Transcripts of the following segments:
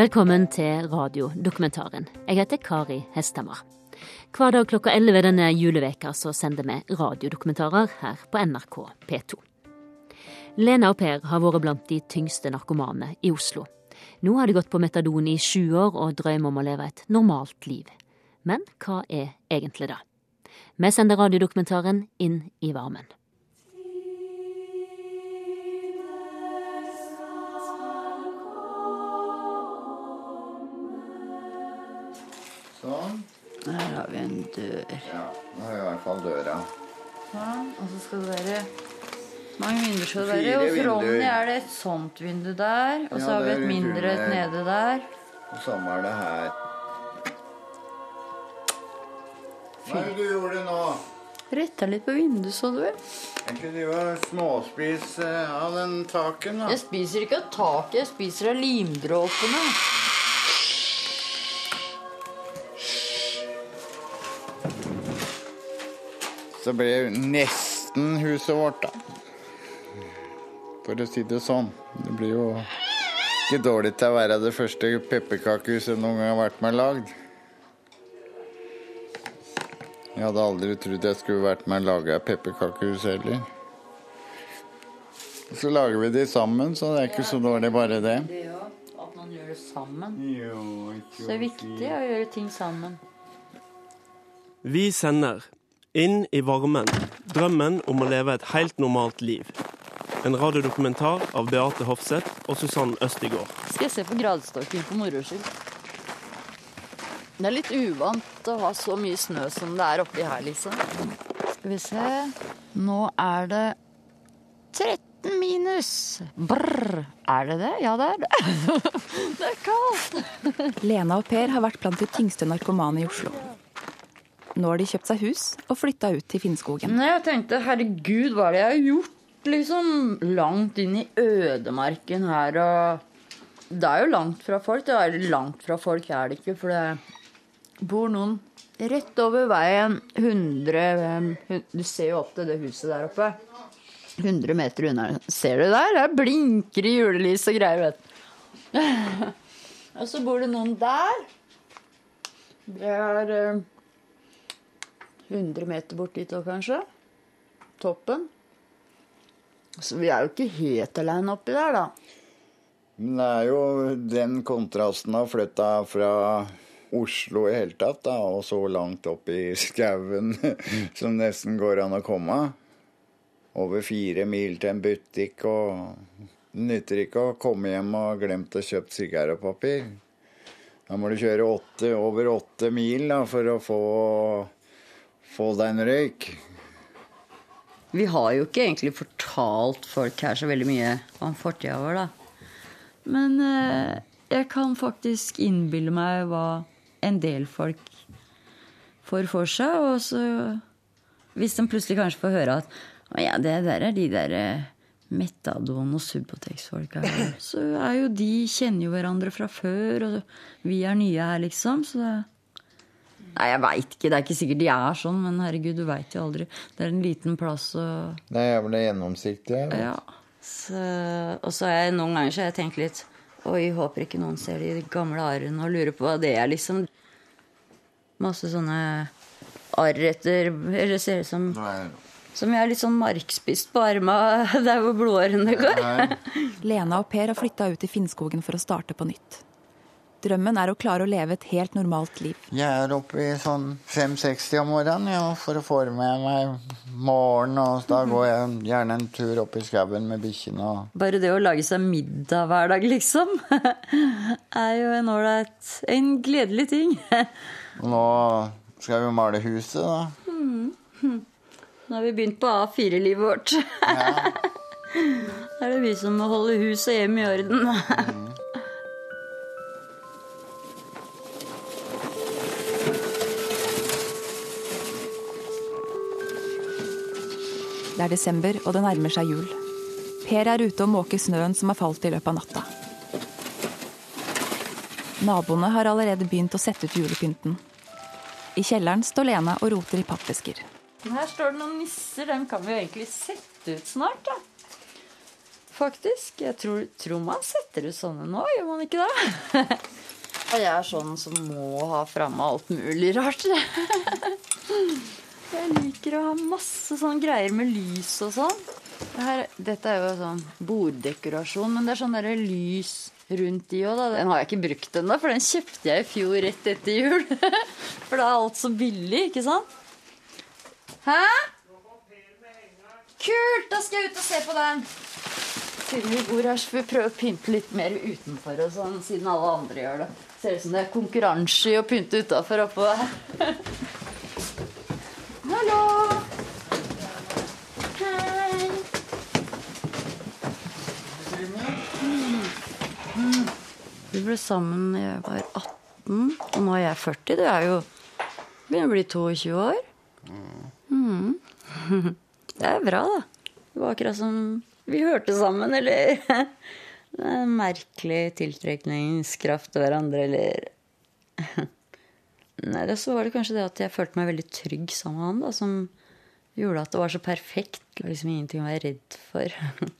Velkommen til radiodokumentaren. Jeg heter Kari Hestamar. Hver dag klokka 11 denne juleveka så sender vi radiodokumentarer her på NRK P2. Lena og Per har vært blant de tyngste narkomane i Oslo. Nå har de gått på metadon i sju år og drømmer om å leve et normalt liv. Men hva er egentlig det? Vi sender radiodokumentaren inn i varmen. Sånn. Her har vi en dør. Ja, nå har vi i hvert fall døra. Sånn. Og så skal det være mange vinduer skal det være. Hos Og Ronny er det et sånt vindu der. Og så Ja, har vi et mindre et nede der. Og samme er det her. Hva er det du gjorde nå? Retta litt på vinduet, så du. Jeg kunne har småspise av den taken, da. Jeg spiser ikke av taket, jeg spiser av limdråpene. Så ble det nesten huset vårt, da. For å si det sånn. Det blir jo ikke dårlig til å være det første pepperkakehuset noen gang har vært med lagd. Jeg hadde aldri trodd jeg skulle vært med å lage et pepperkakehus heller. Så lager vi de sammen, så det er ikke så dårlig bare det. Det òg. At man gjør det sammen. Jo, Så det er viktig å gjøre ting sammen. Vi sender Inn i varmen. Drømmen om å leve et helt normalt liv. En radiodokumentar av Beate Hofseth og Susann Østigård. Skal jeg se på gradestokken for moro skyld? Det er litt uvant å ha så mye snø som det er oppi her, Lise. Skal vi se Nå er det 13 minus. Brr. Er det det? Ja, det er det. det er kaldt. Lena og Per har vært blant de tyngste narkomane i Oslo. Nå har de kjøpt seg hus og flytta ut til Finnskogen. Nei, jeg tenkte herregud, hva er det jeg har gjort? Liksom langt inn i ødemarken her og Det er jo langt fra folk. Det er langt fra folk er det ikke, for det bor noen rett over veien 100 Du ser jo opp til det huset der oppe. 100 meter unna. Ser du der? Der blinker det julelys og greier, vet du. og så bor det noen der. Det er eh, 100 meter bort dit òg, kanskje. Toppen. Så vi er jo ikke helt alene oppi der, da. Men det er jo den kontrasten å flytte fra Oslo i hele tatt, da, og så langt opp i skauen som nesten går an å komme. Over fire mil til en butikk, og det nytter ikke å komme hjem og glemt å kjøpe sigarpapir. Da må du kjøre åtte, over åtte mil da, for å få, få deg en røyk. Vi har jo ikke egentlig fortalt folk her så veldig mye om fortida vår, da. Men eh, jeg kan faktisk innbille meg hva en del folk får for seg. Og så Hvis de plutselig kanskje får høre at ja, det der er de der eh, Metadon- og Subotex-folka. Så er jo de kjenner jo hverandre fra før, og vi er nye her, liksom. Så det Nei, jeg veit ikke. Det er ikke sikkert de er sånn, men herregud, du veit jo aldri. Det er en liten plass og Det er jævlig gjennomsiktig. jeg vet. Ja. Så, og så har jeg noen ganger så har jeg tenkt litt Oi, håper ikke noen ser de gamle arrene og lurer på hva det er, liksom. Masse sånne arr etter Eller ser ut som Som jeg er litt sånn markspist på arma der hvor blodårene går. Lena og Per har flytta ut i Finnskogen for å starte på nytt. Drømmen er å klare å leve et helt normalt liv. Jeg er oppe i sånn 5-60 om morgenen ja, for å få med meg morgenen. Og da går jeg gjerne en tur opp i skauen med bikkjene. og- Bare det å lage seg middag hver dag, liksom, er jo en ålreit En gledelig ting. Nå skal vi male huset, da. Nå har vi begynt på A4-livet vårt. Da er det vi som må holde hus og hjem i orden. Det er desember, og det nærmer seg jul. Per er ute og måker snøen som har falt i løpet av natta. Naboene har allerede begynt å sette ut julepynten. I kjelleren står Lena og roter i pappesker. Her står det noen nisser. Dem kan vi jo egentlig sette ut snart, da. faktisk. Jeg tror, tror man setter ut sånne nå, gjør man ikke det? Og jeg er sånn som må ha framme alt mulig rart. Jeg liker å ha masse sånn greier med lys og sånn. Det her, dette er jo sånn borddekorasjon, men det er sånn derre lys rundt i òg, da. Den har jeg ikke brukt ennå, for den kjøpte jeg i fjor rett etter jul. For da er alt så billig, ikke sant? Hæ? Kult! Da skal jeg ut og se på den. Siden vi bor her, så vi prøve å pynte litt mer utenfor og sånn, siden alle andre gjør det. Ser ut som det er konkurranse i å pynte utafor oppå her. Hallo! Hei! Vi ble sammen da jeg var 18, og nå er jeg 40. Det er jo begynner å bli 22 år. Mm. Det er bra, da. Det var akkurat som vi hørte sammen, eller er merkelig tiltrekningskraft til hverandre, eller Nei, det så var det kanskje det at jeg følte meg veldig trygg sammen med han, da, som gjorde at det var så perfekt. Det var liksom ingenting å være redd for.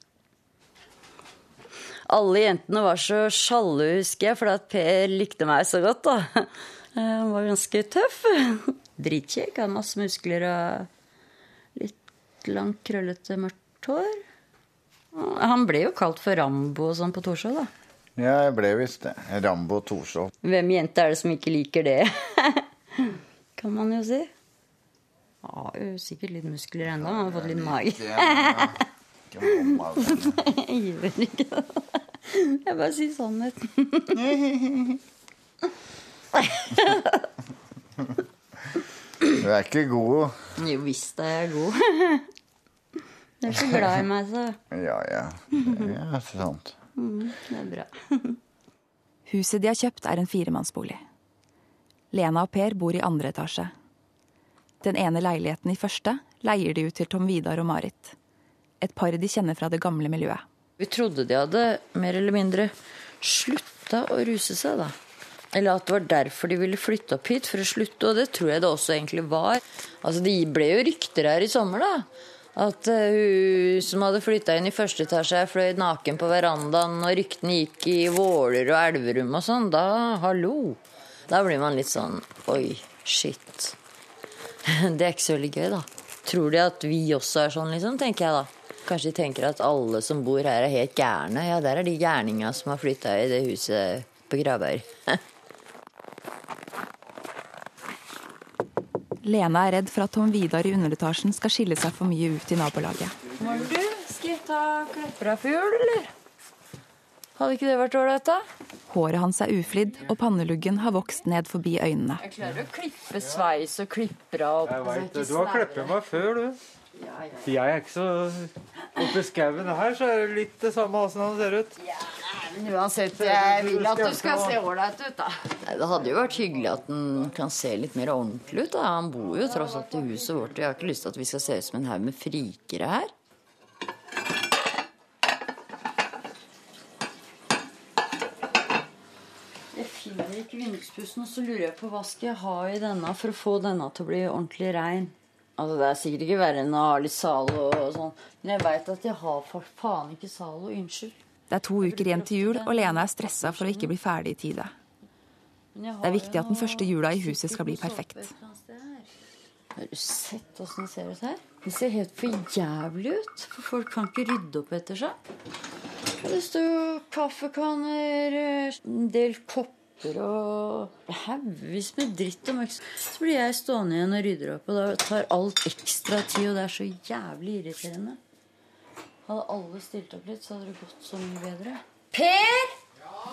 Alle jentene var så sjalu, husker jeg, fordi at Per likte meg så godt. da. Han var ganske tøff. Dritkjekk. Hadde masse muskler og litt langt, krøllete, mørkt hår. Han ble jo kalt for Rambo og sånn på Torshov, da. Ja, jeg ble visst det. Rambo Torshov. Hvem jente er det som ikke liker det? kan man jo si. Ja, jo sikkert litt muskler ennå. Har fått litt mage. Jeg gjør ikke det. Jeg bare sier sannheten. Du er ikke god. Jo visst er jeg god. Du er så glad i meg, så Ja, ja. Det er sant. Det er bra. Huset de har kjøpt, er en firemannsbolig. Lena og Per bor i andre etasje. Den ene leiligheten i første leier de ut til Tom Vidar og Marit. Et par de kjenner fra det gamle miljøet. Vi trodde de hadde mer eller mindre slutta å ruse seg, da. Eller at det var derfor de ville flytte opp hit, for å slutte. Og det tror jeg det også egentlig var. Altså, De ble jo rykter her i sommer, da. At eh, hun som hadde flytta inn i første etasje, fløy naken på verandaen, og ryktene gikk i Våler og Elverum og sånn. Da, hallo. Da blir man litt sånn Oi, shit. Det er ikke så veldig gøy, da. Tror de at vi også er sånn, liksom, tenker jeg da. Kanskje de tenker at alle som bor her er helt gærne. Ja, der er de gærninga som har flytta i det huset på Gravøy. Lena er redd for at Tom Vidar i underetasjen skal skille seg for mye ut i nabolaget. Må du? Skal jeg ta klepper for eller? Hadde ikke det vært ålreit, da? Håret hans er uflidd, og panneluggen har vokst ned forbi øynene. Jeg klarer å klippe sveis og klipper av opp. Jeg vet det. Du har klippet meg før, du. Jeg er ikke så Oppi skauen her så er det litt det samme åssen han ser ut. Men uansett, jeg vil at du skal se ålreit ut, da. Nei, det hadde jo vært hyggelig at den kan se litt mer ordentlig ut. da. Han bor jo tross alt i huset vårt, og jeg har ikke lyst til at vi skal se ut som en haug med frikere her. Jeg finner ikke vinduspussen, og så lurer jeg på hva skal jeg ha i denne for å få denne til å bli ordentlig rein. Altså, Det er sikkert ikke verre enn å ha litt Zalo og sånn, men jeg veit at jeg har for faen ikke Zalo. Unnskyld. Det er to uker igjen til jul, og Lena er stressa for å ikke bli ferdig i tide. Det er viktig at den første jula i huset skal bli perfekt. Har du sett åssen det ser ut her? Det ser helt for jævlig ut. For folk kan ikke rydde opp etter seg. Det står kaffekanner, en del kopper og haugevis med dritt og møkk. Så blir jeg stående igjen og rydder opp, og da tar alt ekstra tid, og det er så jævlig irriterende. Hadde alle stilt opp litt, så hadde det gått så mye bedre. Per!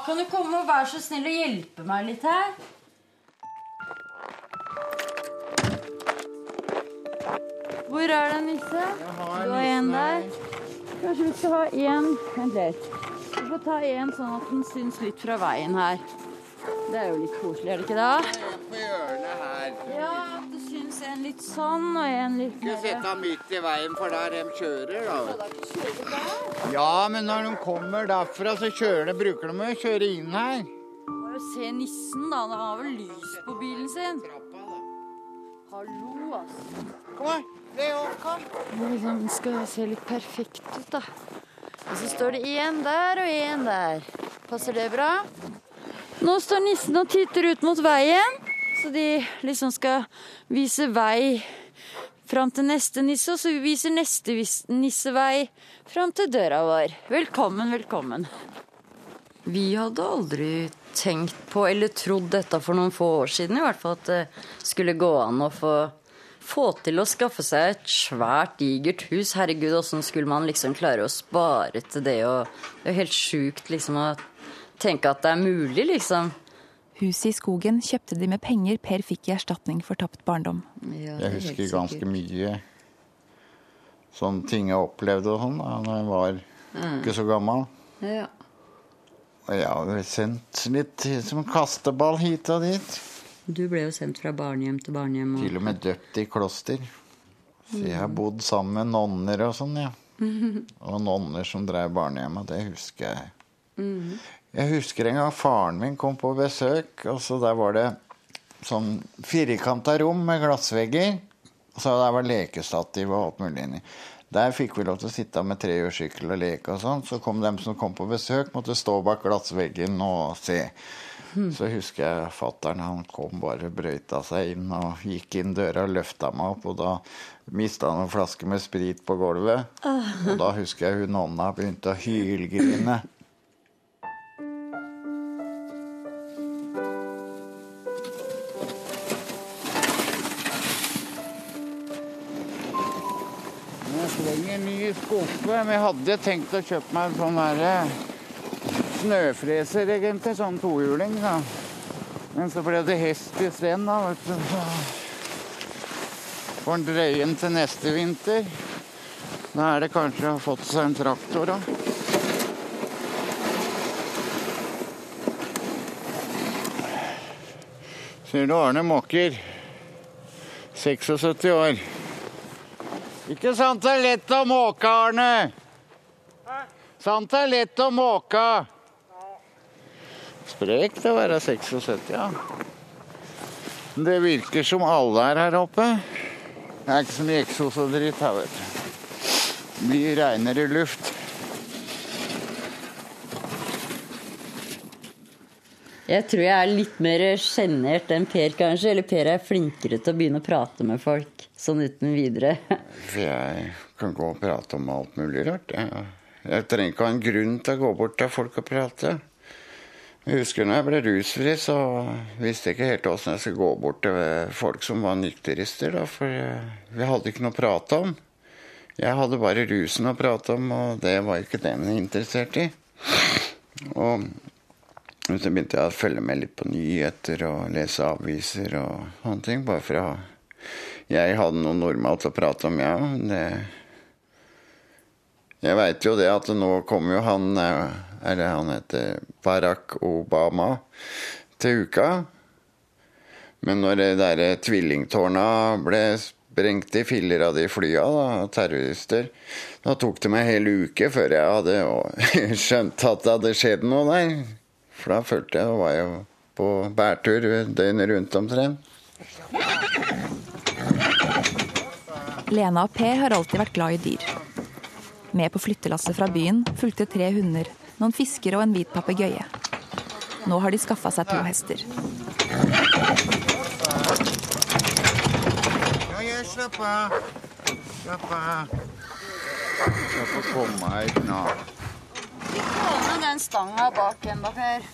Kan du komme og være så snill og hjelpe meg litt her? Hvor er det Nisse? Du har en der. Kanskje vi skal ha én Vent litt. Vi får ta en sånn at den syns litt fra veien her. Det er jo litt koselig, er det ikke det? En litt sånn og en litt Ikke sette ham den midt i veien, for der de kjører, da. Ja, men når de kommer derfra, så kjører de, bruker de å kjøre inn her. Må jo se nissen, da. Han har vel lys på bilen sin. Hallo, altså. Kom her, kan. Det liksom skal se litt perfekt ut, da. Og så står det én der og én der. Passer det bra? Nå står nissen og titter ut mot veien, så de liksom skal vise vei fram til neste nisse, og så viser neste nisse vei fram til døra vår. Velkommen, velkommen. Vi hadde aldri tenkt på eller trodd dette for noen få år siden, i hvert fall at det skulle gå an å få, få til å skaffe seg et svært, digert hus. Herregud, åssen skulle man liksom klare å spare til det? Og det er helt sjukt liksom å tenke at det er mulig, liksom. Huset i skogen kjøpte de med penger Per fikk i erstatning for tapt barndom. Ja, jeg husker ganske mye sånne ting jeg opplevde og sånn da jeg var mm. ikke så gammel. Ja. Og jeg har jo sendt litt som kasteball hit og dit. Du ble jo sendt fra barnehjem til barnehjem. Og... Til og med døpt i kloster. Så jeg har bodd sammen med nonner og sånn, ja. Og nonner som drev barnehjem, det husker jeg. Mm. Jeg husker en gang faren min kom på besøk, og så der var det sånn firkanta rom med glassvegger. Og så der var lekestativ og alt mulig inni. Der fikk vi lov til å sitte med trehjulssykkel og leke og sånn. Så kom dem som kom på besøk, måtte stå bak glassveggen og se. Så husker jeg fattern han kom bare brøyta seg inn og gikk inn døra og løfta meg opp. Og da mista han en flaske med sprit på gulvet. Og da husker jeg hun nonna begynte å hylgrine. Skuffe'. Men jeg hadde tenkt å kjøpe meg en sånn derre snøfreser, egentlig. Sånn tohjuling. da. Men så ble det hest isteden, da. vet du. Får en drøye til neste vinter. Da er det kanskje å ha fått seg en traktor òg. Ser du Arne Måker. 76 år. Ikke sant det er lett å måke, Arne? Sant det er lett å måke? Sprekt å være 76, ja. Det virker som alle er her oppe. Det er ikke så mye eksos og dritt her, vet du. Det blir reinere luft. Jeg tror jeg er litt mer sjenert enn Per, kanskje. Eller Per er flinkere til å begynne å prate med folk sånn uten videre. For jeg kan gå og prate om alt mulig rart. Jeg, jeg trenger ikke ha en grunn til å gå bort til folk og prate. Jeg husker når jeg ble rusfri, så visste jeg ikke helt åssen jeg skulle gå bort til folk som var nykterister. Da, for vi hadde ikke noe å prate om. Jeg hadde bare rusen å prate om, og det var ikke dem interessert i. Og så begynte jeg å følge med litt på nyheter og lese aviser og sånne ting. Bare for å Jeg hadde noe normalt å prate om, ja. Det, jeg veit jo det at nå kommer jo han Eller han heter Barack Obama til uka. Men når det derre tvillingtårna ble sprengt i filler av de flya, da, terrorister, da tok det meg en hel uke før jeg hadde skjønt at det hadde skjedd noe der. For da følte jeg, Da var jeg på bærtur døgnet rundt omtrent. Lena og Per har alltid vært glad i dyr. Med på flyttelasset fra byen fulgte tre hunder, noen fiskere og en hvit papegøye. Nå har de skaffa seg to hester. Ja, slapp av. Slapp av. Jeg får komme hit nå. Få med den stanga bak ennå, Per.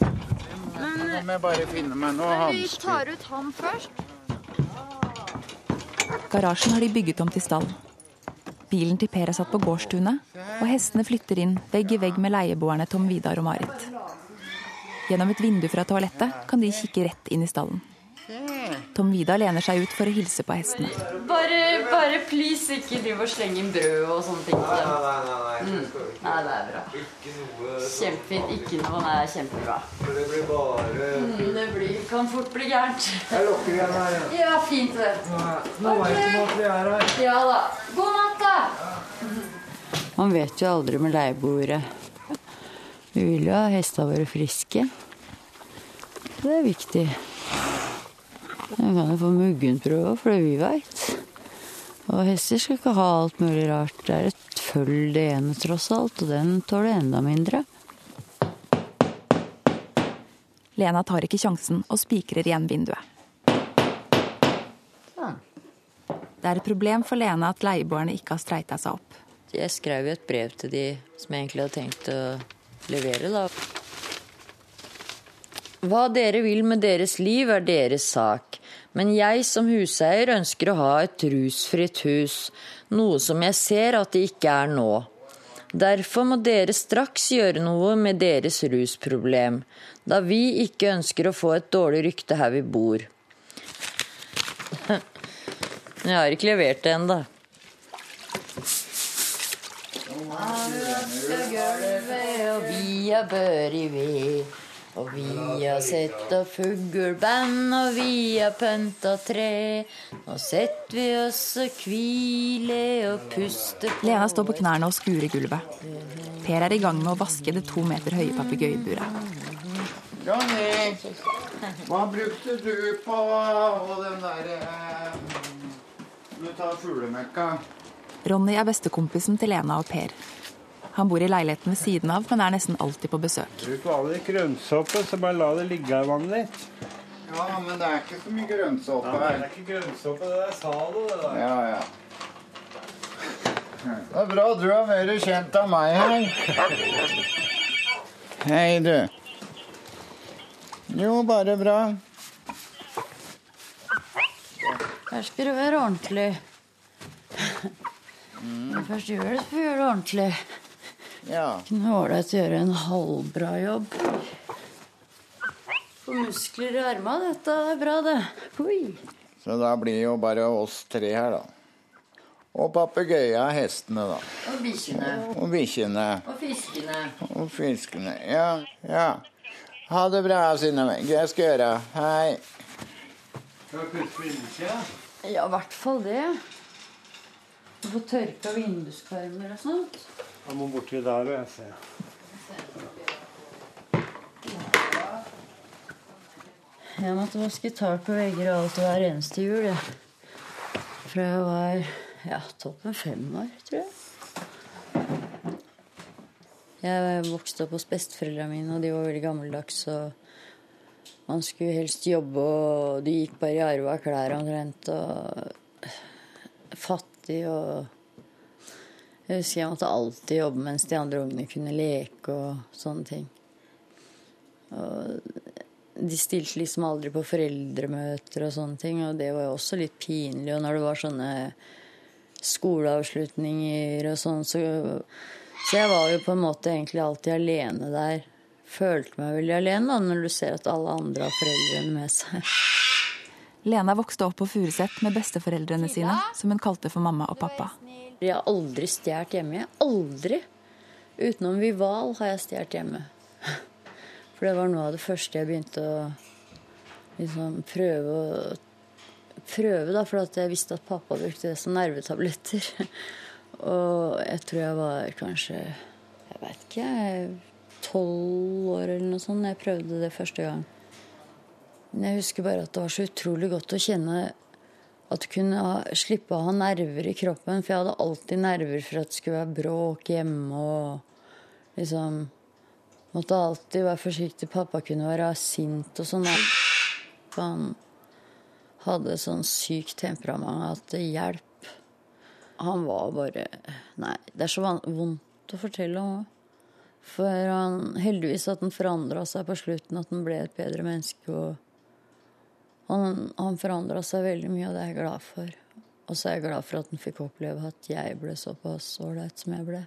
Men, jeg bare finne meg noe hansker. Vi tar ut han først. Garasjen har de bygget om til stall. Bilen til Per er satt på gårdstunet, og hestene flytter inn vegg i vegg med leieboerne Tom Vidar og Marit. Gjennom et vindu fra toalettet kan de kikke rett inn i stallen. Tom Vida lener seg ut for å hilse på hestene. Bare, bare please, ikke driv og sleng inn brød og sånne ting til dem. Nei, nei, nei, mm. nei, det er bra. Kjempefint. Ikke noe. Nei, det er kjempebra. Det blir bare mm, Det blir, kan fort bli gærent. Jeg lukker igjen her. Ja, fint det. Nå veit du at vi er her. Ja da. God natt, da. Man vet jo aldri med leieboere. Vi vil jo ha hestene våre friske. Det er viktig. Jeg kan jo få muggenprøve for det vi veit. Og hester skal ikke ha alt mulig rart. Det er et følg det ene, tross alt, og den tåler enda mindre. Lena tar ikke sjansen og spikrer igjen vinduet. Sånn. Det er et problem for Lena at leieboerne ikke har streita seg opp. Jeg skrev jo et brev til de som jeg egentlig hadde tenkt å levere, da. Hva dere vil med deres liv, er deres sak. Men jeg som huseier ønsker å ha et rusfritt hus, noe som jeg ser at det ikke er nå. Derfor må dere straks gjøre noe med deres rusproblem, da vi ikke ønsker å få et dårlig rykte her vi bor. Jeg har ikke levert det ennå. Og vi er bør i ved. Og vi har sett og fugleband, og vi har pynta tre. Nå setter vi oss og hviler og puster på Lena står på knærne og skurer gulvet. Per er i gang med å vaske det to meter høye papegøyeburet. Johnny, hva brukte du på den derre eh, Du tar fuglemekka. Ronny er bestekompisen til Lena og Per. Han bor i leiligheten ved siden av, men er nesten alltid på besøk. Bruk vanlig grønnsåpe, så bare la det ligge i vannet litt. Ja, men det er ikke så mye grønnsåpe Det er ikke grønnsåpe, det er salo, det der. Ja, ja. Det er bra du er mer kjent av meg her. Hei, du. Jo, bare bra. Her skal du være ordentlig. Når først gjør det, så får du gjøre det ordentlig. Ja. Kunne ålreit gjøre en halvbra jobb. Få muskler i armene, dette er bra, det. Oi. Så da blir jo bare oss tre her, da. Og papegøyen, hestene, da. Og bikkjene. Og bikkjene. Og fiskene. Og fiskene. Ja, ja. Ha det bra, Synnøve. Jeg skal gjøre. Hei. Skal du putte vinduskja? Ja, i hvert fall det. Du får tørka vinduskarmer og sånt. Jeg må borti der og jeg ser. Jeg måtte vaske tak og vegger og alt hver eneste jul. Jeg. Fra jeg var ja, toppen fem år, tror jeg. Jeg vokste opp hos besteforeldrene mine, og de var veldig gammeldags. Og man skulle helst jobbe, og du gikk bare i arva klær omtrent. Og fattig og Jeg husker jeg måtte alltid jobbe mens de andre ungene kunne leke og sånne ting. Og de stilte liksom aldri på foreldremøter og sånne ting, og det var jo også litt pinlig. Og når det var sånne skoleavslutninger og sånn, så Så jeg var jo på en måte egentlig alltid alene der. Følte meg veldig alene da, når du ser at alle andre har foreldrene med seg. Lena vokste opp på Furuset med besteforeldrene sine, som hun kalte for mamma og pappa. Jeg har aldri stjålet hjemme. Aldri. Utenom Vival har jeg stjålet hjemme. For det var noe av det første jeg begynte å liksom prøve å Prøve, da, for jeg visste at pappa brukte det som nervetabletter. Og jeg tror jeg var kanskje Jeg veit ikke, tolv år eller noe sånt jeg prøvde det første gang. Men jeg husker bare at det var så utrolig godt å kjenne at kunne slippe å ha nerver i kroppen. For jeg hadde alltid nerver for at det skulle være bråk hjemme og liksom Måtte alltid være forsiktig. Pappa kunne være sint og sånn. Han hadde sånn sykt temperament at det hjalp. Han var bare Nei, det er så vondt å fortelle om òg. For han, heldigvis at han forandra seg på slutten, at han ble et bedre menneske. og han, han forandra seg veldig mye, og det er jeg glad for. Og så er jeg glad for at han fikk oppleve at jeg ble såpass ålreit som jeg ble.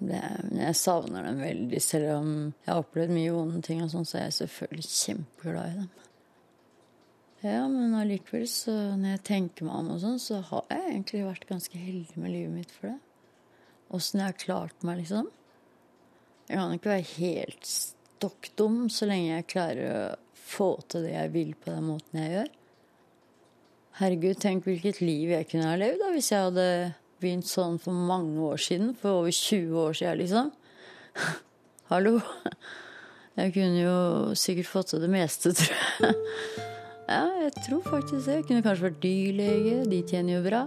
Det, jeg savner dem veldig, selv om jeg har opplevd mye vonde ting, og sånn, så jeg selvfølgelig kjempeglad i dem. Ja, men allikevel, så når jeg tenker meg om og sånn, så har jeg egentlig vært ganske heldig med livet mitt for det. Åssen jeg har klart meg, liksom. Jeg kan ikke være helt stokk dum så lenge jeg klarer å få til det jeg vil på den måten jeg gjør. Herregud, tenk hvilket liv jeg kunne ha levd da, hvis jeg hadde begynt sånn for mange år siden. For over 20 år siden, liksom. Hallo. Jeg kunne jo sikkert fått til det meste, tror jeg. Ja, jeg tror faktisk det. Jeg kunne kanskje vært dyrlege. De tjener jo bra.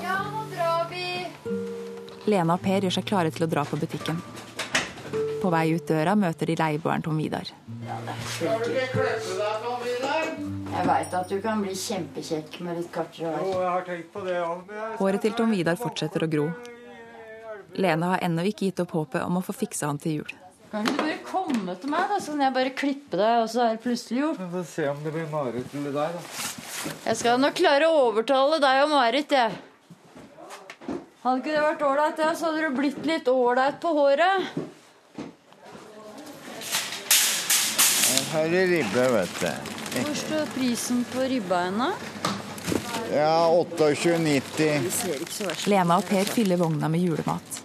Ja, nå drar vi. Lena og Per gjør seg klare til å dra på butikken. På vei ut døra møter de leieboeren Tom Vidar. Skal du ikke klippe deg, Tom Vidar? Jeg veit at du kan bli kjempekjekk med litt kortere Jo, hår. jeg har tenkt på det, ja. Håret til Tom Vidar fortsetter å gro. Lena har ennå ikke gitt opp håpet om å få fiksa han til jul. Kan du bare komme til meg, da, så kan jeg bare klippe deg, og så er det plutselig gjort? Vi får se om det blir Marit eller deg, da. Jeg skal nok klare å overtale deg og Marit, jeg. Hadde ikke det vært ålreit, så hadde du blitt litt ålreit på håret. Her er ribbe, vet du. Hvor står prisen på ribbeina? Ja, 28,90. Det ser ikke så verst Lena og Per fyller vogna med julemat.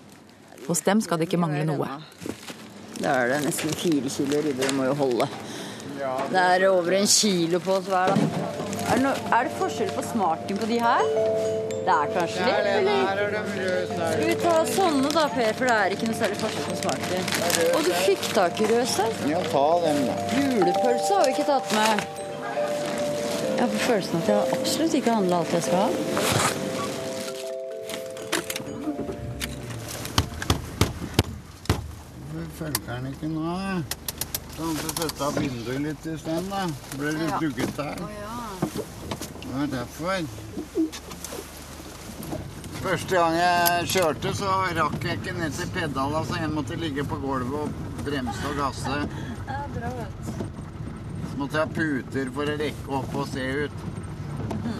Hos dem skal det ikke mangle noe. Da er det nesten fire kilo ribbe. Det må jo holde. Det er over en kilo på oss hver, da. Er det, no, er det forskjell på smaken på de her? Det er kanskje litt, eller? Er. Skal vi ta sånne da, Per, for det er ikke noe særlig forskjell på smaken. Og du fikk tak i rødsaus. Ja, ta den, da. Julepølse har vi ikke tatt med. Jeg har følelsen at jeg absolutt ikke har handla alt jeg skal ha. Funker den ikke nå? Kan du sette av vinduet litt i sted, da? Ble litt dugget der. Det var derfor. Første gang jeg kjørte, så rakk jeg ikke ned til pedala, så jeg måtte ligge på gulvet og bremse og gasse. Så måtte jeg ha puter for å rekke opp og se ut.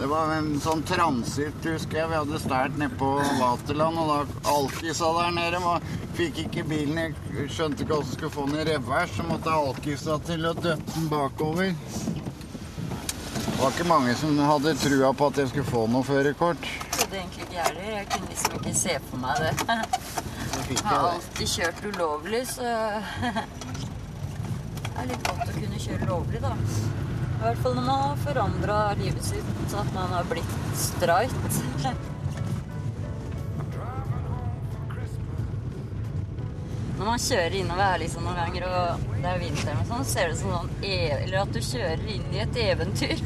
Det var en sånn transitt, husker jeg. Vi hadde stært nede på Vaterland, og da alkisa der nede var, fikk ikke bilen Jeg skjønte ikke hvordan jeg skulle få den i revers, så måtte jeg alkisa til å døtte den bakover. Det var ikke mange som hadde trua på at jeg skulle få noe førerkort. Trodde egentlig ikke jeg heller. Jeg kunne liksom ikke se for meg det. Jeg har alltid kjørt ulovlig, så det er litt godt å kunne kjøre lovlig, da. I hvert fall når man har forandra livet sitt, så at man har blitt streit. Når man kjører innover her liksom noen ganger, og det er vinteren og sånn, ser det ut som sånn e- Eller at du kjører inn i et eventyr.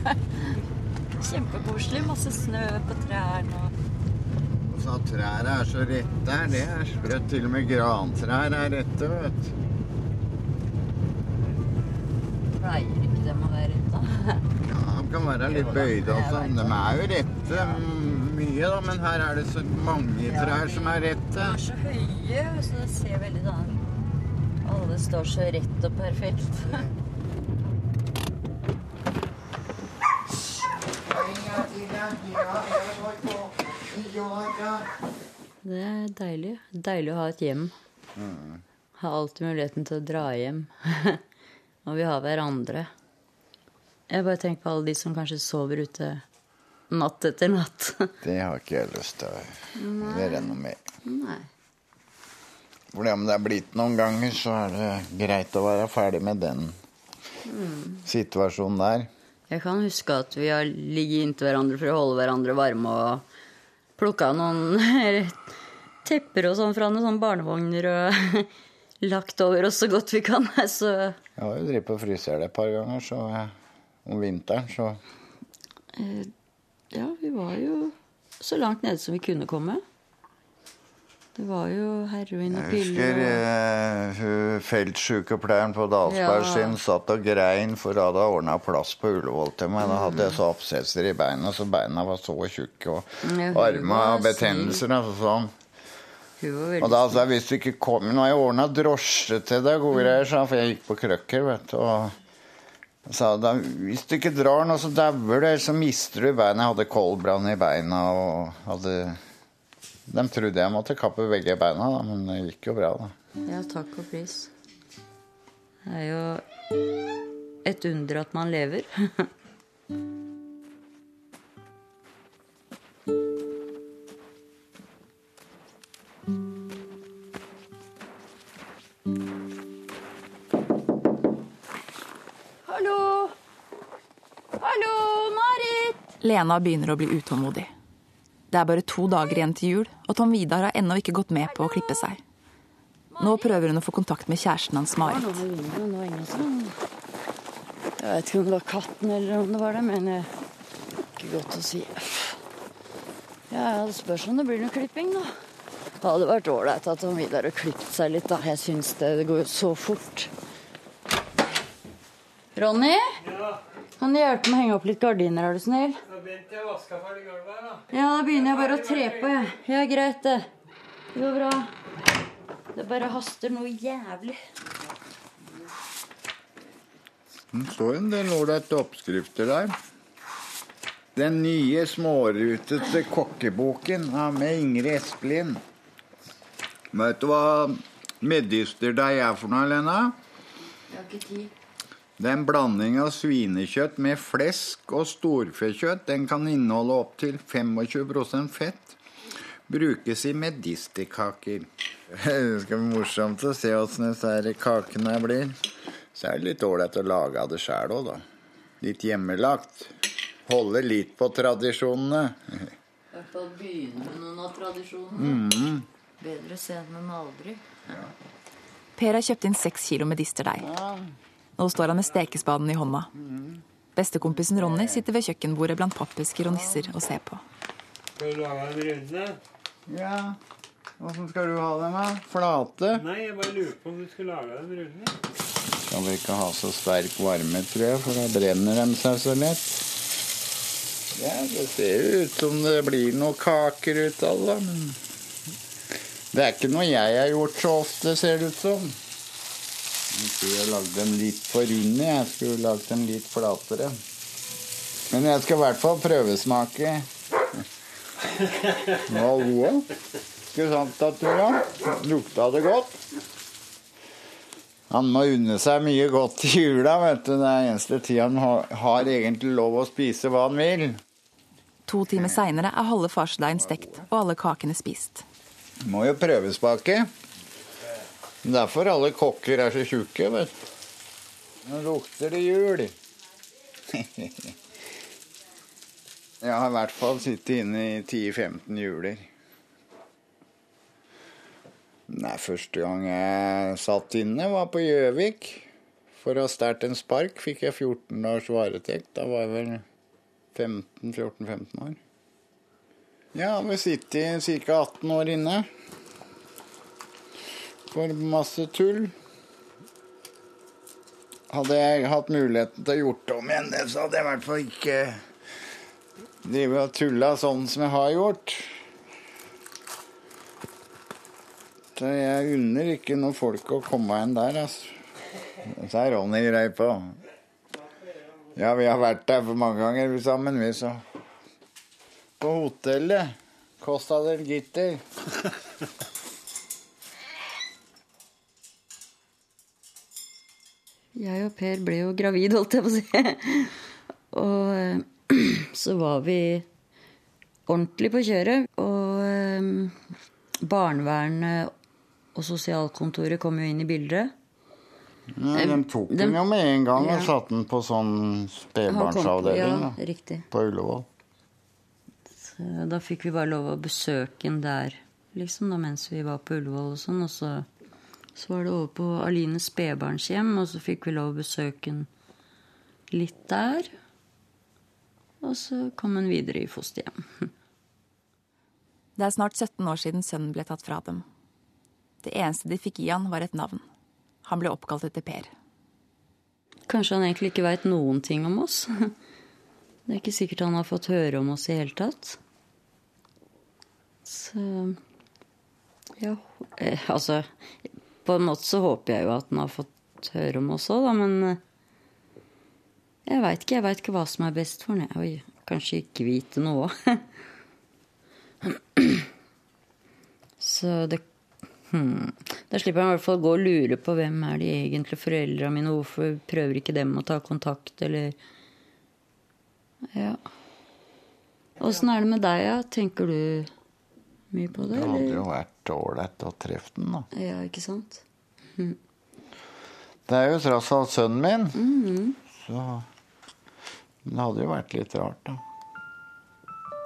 Kjempekoselig. Masse snø på trærne og Så at trærne er så rette her, det er sprøtt. Til og med grantrær er rette, vet du. Pleier ikke dem å være rette? Ja, de kan være litt bøyde og sånn. De er jo rette mm, mye, da, men her er det så mange trær som er De er så høye, så det ser veldig sånn Alle står så rett og perfekt. Det er deilig. Deilig å ha et hjem. Ha alltid muligheten til å dra hjem. Og vi har hverandre. Jeg bare tenker på alle de som kanskje sover ute natt etter natt. Det har ikke jeg lyst til å gjøre noe med. Nei. For om det er blitt noen ganger, så er det greit å være ferdig med den situasjonen der. Jeg kan huske at vi har ligget inntil hverandre for å holde hverandre varme og plukka noen tepper og sånn fra noen sånne barnevogner og lagt over oss så godt vi kan. Så Jeg har jo drevet på fryser det et par ganger, så om vinteren, så ja, vi var jo så langt nede som vi kunne komme. Det var jo heroin og Jeg husker eh, feltsykepleieren på Dalsberg Ja. sin satt og grein for hun hadde ordna plass på Ullevål til meg. Da hadde jeg så absesser i beina, så beina var så tjukke, og Ja, arma og betennelser. og sånn. Og da sa jeg hvis du ikke kommer Nå har jeg ordna drosje til deg, gode greier, sa for jeg gikk på krøkker, vet du. Og sa da, hvis du ikke drar nå, så dauer du, eller så mister du beina. Jeg hadde koldbrann i beina og hadde De trodde jeg måtte kappe begge beina, da, men det gikk jo bra, da. Ja, takk og pris. Det er jo et under at man lever. Hallo! Hallo, Marit! Lena begynner å bli utålmodig. Det er bare to dager igjen til jul, og Tom Vidar har ennå ikke gått med på å klippe seg. Nå prøver hun å få kontakt med kjæresten hans, Marit. sånn. Jeg vet ikke om det var katten eller om det var det, men eh, ikke godt å si. Ja, ja, det spørs om det blir noe klipping, da. Det hadde vært ålreit at Tom Vidar hadde klippet seg litt, da. Jeg syns det, det går jo så fort. Ronny? Ja. Kan du hjelpe meg å henge opp litt gardiner, er du snill? Nå begynte jeg å vaske ferdig gulvet. Ja, da begynner jeg bare å tre på, jeg. Ja, greit, det. Det går bra. Det bare haster noe jævlig. Det står en del ålreite oppskrifter der. Den nye smårutete kokkeboken ja, med Ingrid Espelin. Vet du hva medisterdeig er for noe, Lena? Jeg har ikke tid. Det er en blanding av svinekjøtt med flesk og storfekjøtt. Den kan inneholde opptil 25% fett. Brukes i medisterkaker. Det skal bli morsomt å se åssen disse kakene blir. Så er det litt ålreit å lage av det sjæl òg, da. Litt hjemmelagt. Holde litt på tradisjonene. I hvert fall begynne med noen av tradisjonene. Bedre sent enn aldri. Per har kjøpt inn seks kilo medisterdeig. Nå står han med stekespaden i hånda. Bestekompisen Ronny sitter ved kjøkkenbordet blant pappesker og nisser og ser på. Skal du lage en runde? Ja, åssen skal du ha dem, da? Flate? Nei, jeg bare lurer på om du skulle lage dem runde. Skal vi ikke ha så sterk varme, tror jeg, for da brenner de seg så lett. Ja, det ser jo ut som det blir noen kaker ut av det, men det er ikke noe jeg har gjort så ofte, ser det ut som. Jeg skulle lagd dem litt for runde. Jeg skulle lagd den litt flatere. Men jeg skal i hvert fall prøvesmake. Òg. Ikke sant, da, Tura? Lukta det godt? Han må unne seg mye godt i jula, vet du. Det er eneste tid han har, har egentlig lov å spise hva han vil. To timer seinere er halve farsedeigen stekt og alle kakene spist. Må jo prøvesmake. Derfor alle kokker er så tjukke, vet du. Nå lukter det jul. Jeg har i hvert fall sittet inne i 10-15 juler. Nei, første gang jeg satt inne, var på Gjøvik. For å ha stjålet en spark fikk jeg 14 års varetekt. Da var jeg vel 15-14-15 år. Ja, vi sitter ca. 18 år inne. For masse tull. Hadde jeg hatt muligheten til å gjort det om igjen, så hadde jeg i hvert fall ikke drevet og tulla sånn som jeg har gjort. Så jeg unner ikke noen folk å komme inn der, altså. Så er Ronny grei på. Ja, vi har vært der for mange ganger vi sammen, vi, så. På hotellet. Costa del Gitter. Jeg og Per ble jo gravid, holdt jeg på å si. Og eh, så var vi ordentlig på kjøret. Og eh, barnevernet og sosialkontoret kom jo inn i bildet. Ja, de tok De- den jo med en gang og Ja. satte den på sånn spedbarnsavdeling Ja, da, på Ullevål. Så Da fikk vi bare lov å besøke den der, liksom, da, mens vi var på Ullevål og sånn. Og så, så var det over på Alines spedbarnshjem, og så fikk vi lov å besøke den litt der. Og så kom hun videre i fosterhjem. Det er snart 17 år siden sønnen ble tatt fra dem. Det eneste de fikk gi han, var et navn. Han ble oppkalt etter Per. Kanskje han egentlig ikke veit noen ting om oss. Det er ikke sikkert han har fått høre om oss i hele tatt. Så Ja, eh, altså På en måte så håper jeg jo at han har fått høre om oss òg, da, men eh, jeg veit ikke. Jeg veit ikke hva som er best for den. Oi, kanskje ikke vite noe. Så det Hmm. Da slipper jeg i hvert fall gå og lure på hvem er de egentlig foreldra mine, hvorfor prøver ikke dem å ta kontakt, eller Ja. Åssen er det med deg, ja? Tenker du mye på det, Det hadde eller? jo vært ålreit å treffe den, da. Ja, ikke sant? Det er jo tross alt sønnen min, Mhm. så det hadde jo vært litt rart, da.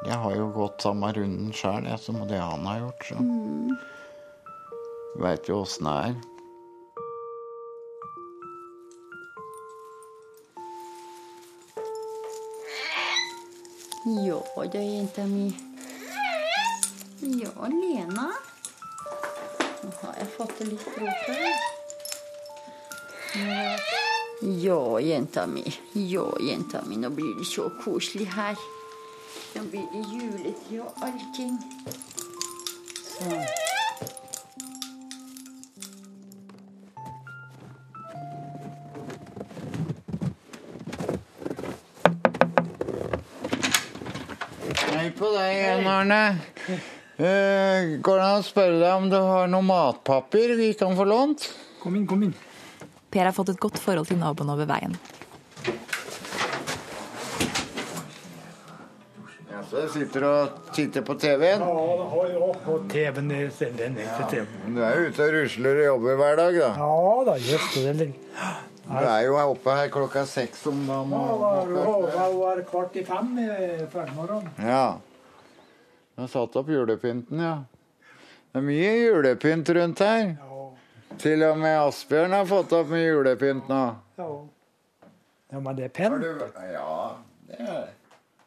Jeg har jo gått samme runden sjøl som det han har gjort, så mm. Veit jo åssen det er. Ja da, jenta mi. Ja, Lena. Nå har jeg fått det litt her. Ja, jenta mi. Ja, jenta mi. Nå blir det så koselig her. Nå blir det juletid og allting. Sånn. Hei på deg igjen, Arne. Eh, går det an å spørre deg om du har noe matpapir vi kan få lånt? Kom inn, kom inn. Per har fått et godt forhold til naboen over veien. Ja, så jeg sitter og titter på TV-en. Ja, ja, og TV-en den er TV-en. Du er jo ute og rusler og jobber hver dag, da. Ja da, just det. det. Du er jo oppe her klokka seks om dagen. Ja, det var kvart i fem i formiddagen. Ja. Har satt opp julepynten, ja. Det er mye julepynt rundt her. Ja, Til og med Asbjørn har fått opp med julepynt nå. ja. ja, men det er pent. Ja, det er det.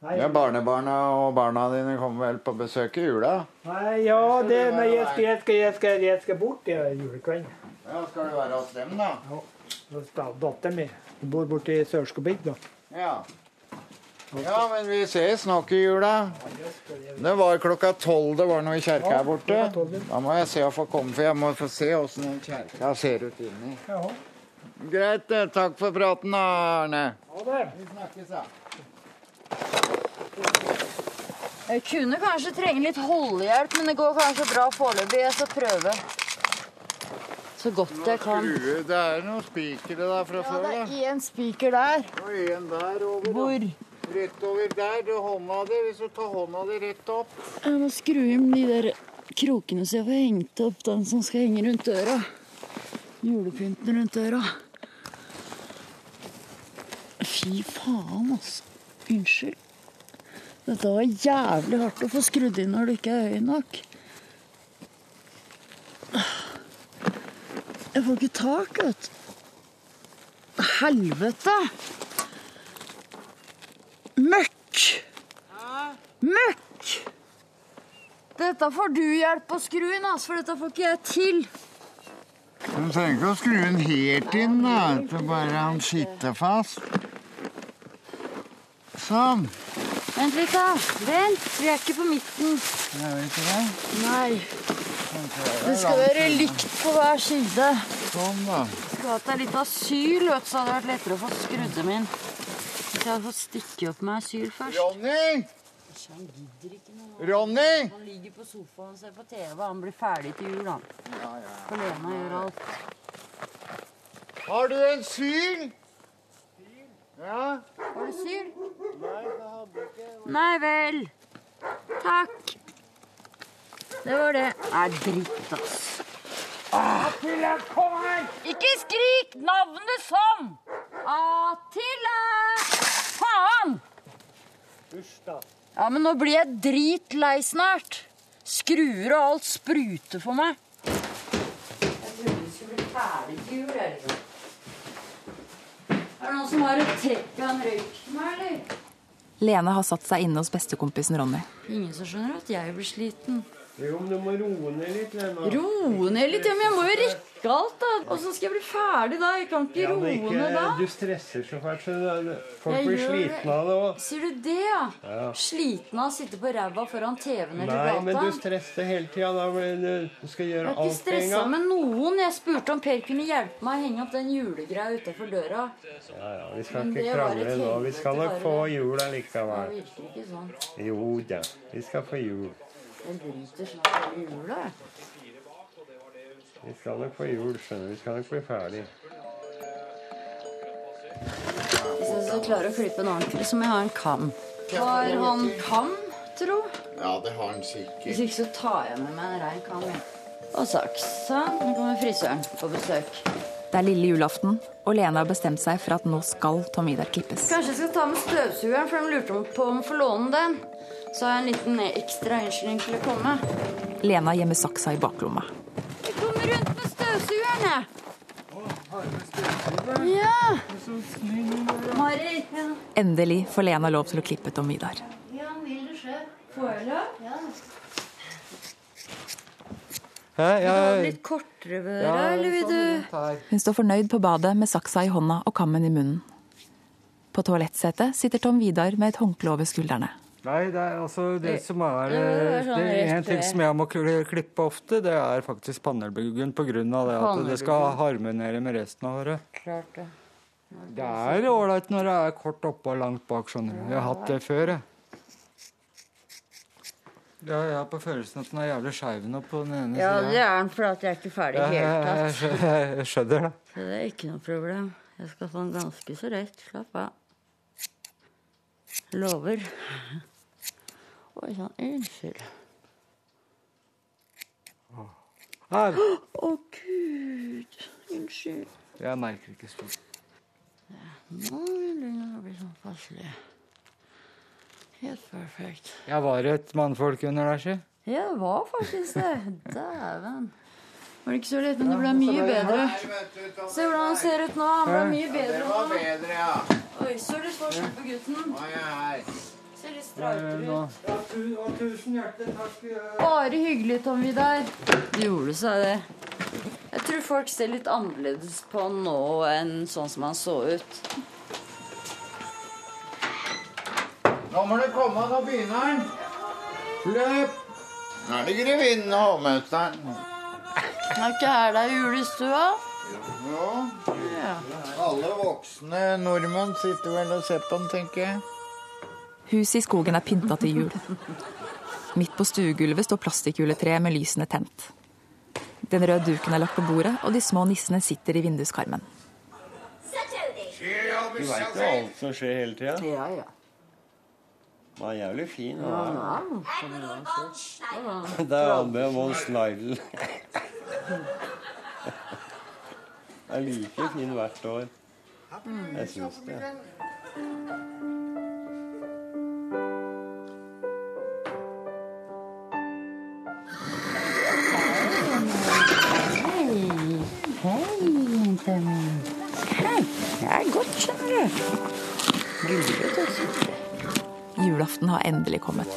Nei, Ja, barnebarna og barna dine kommer vel på besøk i jula? nei, ja, det, men jeg, skal, jeg, skal, jeg, skal, jeg skal bort i julekvelden. Ja, skal du være hos dem, da? Ja. Datteren min bor borte i Sørskobygda. Ja. Ja, men vi ses nok i jula. Det var klokka tolv det var noe i kjerka her borte. ja. Da må jeg se å få komme, for jeg må få se åssen den kjerka ser ut inni. Greit, takk for praten, Arne. ha det. Vi snakkes, da. Jeg kunne kanskje trenge litt holdehjelp, men det går kanskje bra foreløpig. Jeg skal prøve så godt jeg kan. Det er noen spikere der fra Ja, før, det da. er én spiker der. Og en der over. da. Hvor? Rett over der. Du, hånda di. Hvis du tar hånda di rett opp. Jeg må skru inn de der krokene så jeg får hengt opp den som skal henge rundt døra. Julepynten rundt døra. Fy faen, altså. Unnskyld. Dette var jævlig hardt å få skrudd inn når du ikke er høy nok. Jeg får ikke tak, vet du. Helvete! Møkk! Møkk! Dette får du hjelp å skru inn, for dette får ikke jeg til. Du trenger ikke å skru den helt inn, da. Det bare han sitter fast. Sånn. Vent litt, da. Vent, vi er ikke på midten. Er vi ikke det. Nei. Det skal være likt på hver side. Sånn, da. Skulle hatt ei lita syl, vet du, så hadde det vært lettere å få skrudd dem inn. Hvis jeg hadde fått stikke opp med ei syl først. Ronny! Han gidder ikke noe. Ronny! Han ligger på sofaen og ser på TV. Han blir ferdig til jul, han. For Lena gjør alt. Har du en syl? Ja? Har du syl? Nei vel. Takk. Det var det. Nei, dritt, ass. Attila, kom her! Ikke skrik navnet sånn! Attila! Faen! Hysj, da. Ja, men nå blir jeg dritlei snart. Skruer og alt spruter for meg. Jeg trodde vi skulle bli ferdig til jul, jeg, liksom. Er det noen som har et trekk av en røyk til meg, eller? Lene har satt seg inne hos bestekompisen Ronny. Ingen som skjønner at jeg blir sliten. Jo, men du må roe ned litt, Lena. Roe ned litt, ja, men jeg må jo rekke alt, da. Åssen skal jeg bli ferdig da? Jeg kan ikke Ja, roe ikke, ned da. du stresser så fælt, så folk Jeg blir slitne av det òg. Sier du det, ja? Sliten av å sitte på ræva foran TV-en eller gata? Nei, men du stresser hele tida. Da du skal Jeg gjøre har ikke alt på en stressa gang. med noen. Jeg spurte om Per kunne hjelpe meg å henge opp den julegreia utafor døra. Ja, ja, vi skal ikke krangle nå. Vi skal nok få jul allikevel. Det virker ikke sånn. Jo da, vi skal få jul. Jeg driter snart i jula. Vi skal nok få jul, skjønner du. Vi skal nok bli ferdig. Hvis jeg skal klare å klippe den ordentlig, så må jeg ha en kam. Har han kam, tro? Ja, det har han sikkert. Hvis ikke så tar jeg med meg en rein kam. Og saks. Sånn. Nå kommer frisøren på besøk. Det er lille julaften, og Lene har bestemt seg for at nå skal Tom Idar klippes. Kanskje jeg skal ta med støvsugeren, for de lurte på om å få låne den. Så har jeg en liten ekstra unnskyldning til å komme. Lena gjemmer saksa i baklomma. Jeg kommer rundt med støvsugeren, jeg. Ja. Marit. Ja. Endelig får Lena lov til å klippe Tom Vidar. ja, vil du se? Får jeg lov? Ja. Hæ? Vil du ha litt kortere ved Ja, eller vil sånn, du her. Hun står fornøyd på badet med saksa i hånda og kammen i munnen. På toalettsetet sitter Tom Vidar med et håndkle over skuldrene. Nei, det er altså det Det- som er det er sånn Det er en ting som jeg må klippe ofte, det er faktisk grunn av det at det skal harmonere med resten av håret. Klart det. Det er ålreit når det er kort oppe og langt bak, skjønner du. Jeg har hatt det før, jeg. Ja, jeg har på følelsen at den er jævlig skeiv nå på den ene Ja, det er den fordi jeg er ikke ferdig i det hele tatt. jeg skjønner det. Så det er ikke noe problem. Jeg skal få den ganske så rett. Slapp av. Lover. Oi sann, unnskyld. Her. Å, gud. Unnskyld. Jeg merker ikke stort. Nå begynner det å bli sånn passelig. Helt perfekt. Jeg var et mannfolk under der, si. Ja, det var faktisk det. Dæven. Var det ikke så lett, men det ble mye bedre. Se hvordan han ser ut nå. Han ble mye Det bedre var nå. bedre, ja. Oi, så litt forskjell på gutten. Nå er jeg her. Ser litt streitere ut. Ja, tusen hjertelig takk. Bare hyggelig, Tom Vidar. Det gjorde seg, det. Jeg tror folk ser litt annerledes på han nå enn sånn som han så ut. Nå må du komme, nå begynner han. Løp! Nå er det grevinnen og hovmesteren. Er ikke her det er julestua? Ja. Ja. Alle voksne nordmenn sitter vel og ser på den, tenker jeg. Huset i skogen er pynta til jul. Midt på stuegulvet står plastikkjuletreet med lysene tent. Den røde duken er lagt på bordet, og de små nissene sitter i vinduskarmen. Du veit jo alt som skjer hele tida. Ja, ja. Den var jævlig fin. Ja, ja. Det er Anne von Mons Det er like fin hvert år. Jeg syns det. Gulrot, altså. Julaften har endelig kommet.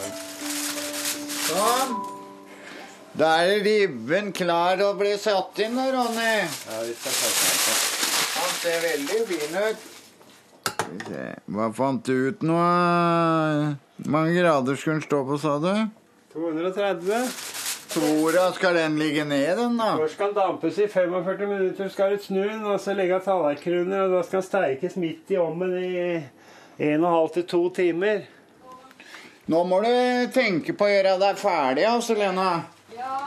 Sånn. Da er ribben klar å bli satt inn, da, Ronny. Ja, vi skal ta den. Han ser veldig fin ut. Hva fant du ut nå? Hvor mange grader skulle den stå på, sa du? 230. Tora, skal den ligge ned, den, da? Først skal den dampes i 45 minutter, skal du snu den, og så legge tallerkenen under, og da skal den steikes midt i ovnen i 1,5 til to timer. Nå må du tenke på å gjøre deg ferdig, altså, Lena. Ja.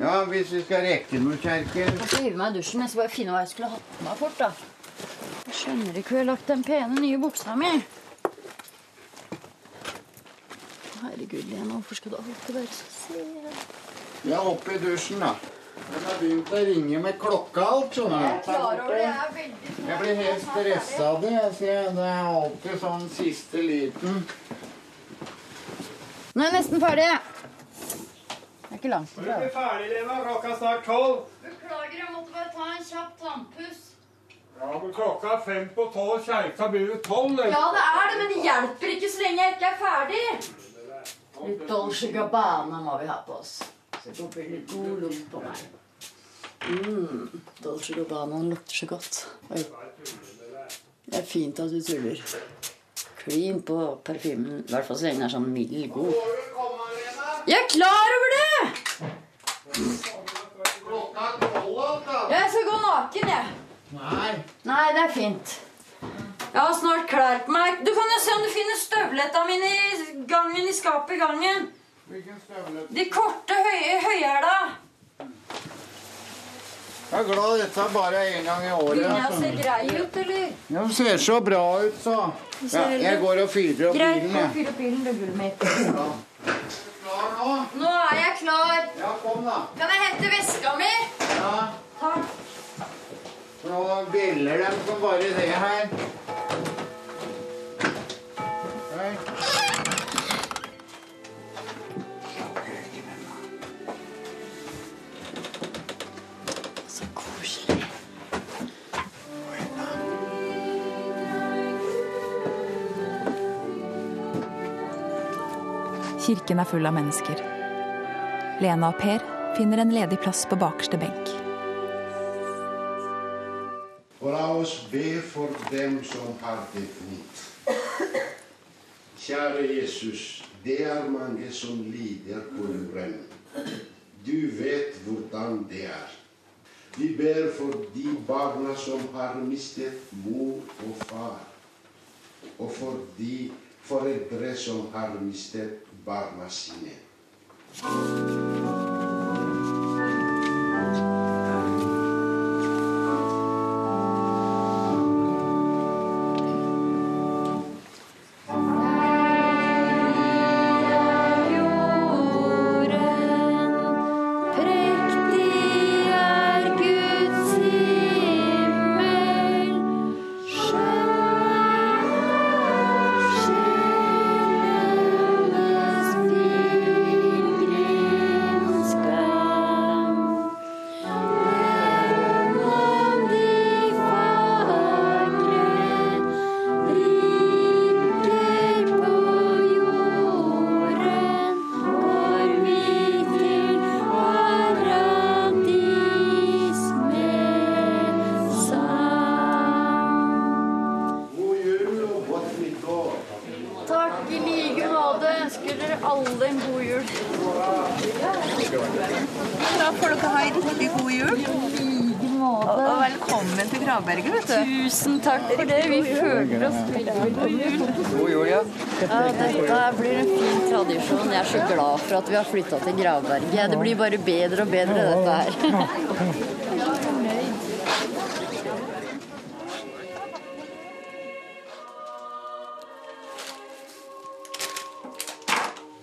Ja, hvis vi skal rekke noe, Kjerker. Jeg skal hive meg i dusjen. Jeg skal bare finne hva jeg skulle hatt på meg fort. da. Jeg skjønner ikke hvor jeg har lagt den pene nye buksa mi. Herregud, Lena, hvorfor skal du alltid være så sen? Er oppe i dusjen, da. Den har begynt å ringe med klokka alt, skjønner Jeg er du. klar over det. Jeg er veldig. Jeg blir helt stressa av det. Jeg ser det er alltid sånn siste liten. Nå er jeg nesten ferdig. Det er ikke langt Du ifra. er ferdig, Lena. Klokka er snart tolv. Beklager, jeg måtte bare ta en kjapp tannpuss. Ja, men klokka er fem på tolv. Kjerka begynner tolv. eller? Ja, det er det, men det hjelper ikke så lenge jeg ikke er ferdig. Litt Dolce Gabbana må vi ha på oss. Litt god lukt på meg. Mm, Dolce Gabbana lukter så godt. Oi. Det er fint at du tuller. Klin på parfymen, i hvert fall så lenge den er sånn mild god. Jeg er klar over det! Jeg skal gå naken, jeg. Nei. Nei, det er fint. Jeg har snart klær på meg. Du kan jo se om du finner støvletta mine i gangen i skapet i gangen. Hvilken støvle? De korte, høye høyhæla. Jeg er glad dette er bare en gang i året. Begynner jeg å grei ut, eller? Ja, det ser så bra ut, så. Ja, jeg går og fyrer opp Greit, bilen, og fyr opp bilen, du er gullet mitt. Klar nå? Nå er jeg klar. Ja, kom, da. Kan jeg hente veska mi? Ja. Takk. Nå bjeller dem som bare det her. Kirken er full av mennesker. Lena og Per finner en ledig plass på bakerste benk. Og la oss be for dem som har det. Kjære Jesus, det er mange som lider på jorden. Du vet hvordan det er. Vi ber for de barna som har mistet mor og far, og for de foreldre som har mistet barna Tusen takk for det. Vi føler oss veldig god jul. Ja. Dette blir en fin tradisjon. Jeg er så glad for at vi har flytta til Gravberget. Det blir bare bedre og bedre, dette her.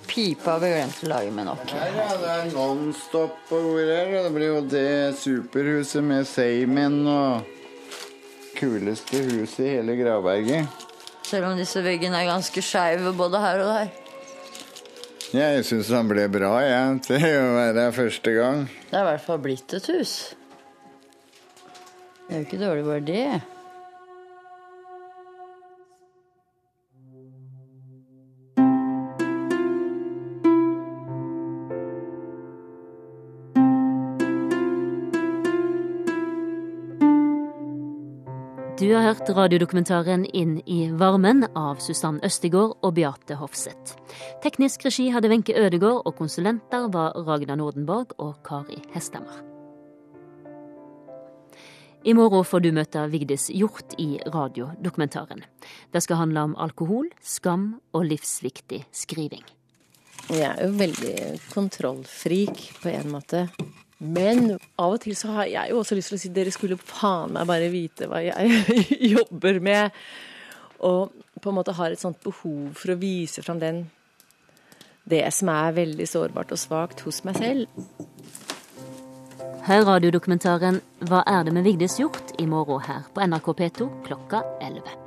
Pipa vi glemt å lage med nok. Ja, det er Nonstop på ordet her. og Det blir jo det superhuset med Seimen og kuleste huset i hele Gravberget. Selv om disse veggene er ganske skeive både her og der. Jeg syns han ble bra, jeg, til å være her første gang. Det er i hvert fall blitt et hus. Det er jo ikke dårlig bare det. Du har hørt radiodokumentaren Inn i varmen av Susann Østigård og Beate Hofseth. Teknisk regi hadde Wenche Ødegård, og konsulenter var Ragna Nordenborg og Kari Hestemar. I morgen får du møte Vigdis Hjort i radiodokumentaren. Det skal handle om alkohol, skam og livsviktig skriving. Jeg er jo veldig kontrollfrik på en måte. Men av og til så har jeg jo også lyst til å si dere skulle faen meg bare vite hva jeg jobber med. Og på en måte har et sånt behov for å vise fram den det som er veldig sårbart og svakt hos meg selv. Hør radiodokumentaren Hva er det med Vigdis gjort?' i morgen her på NRK P2 klokka 11.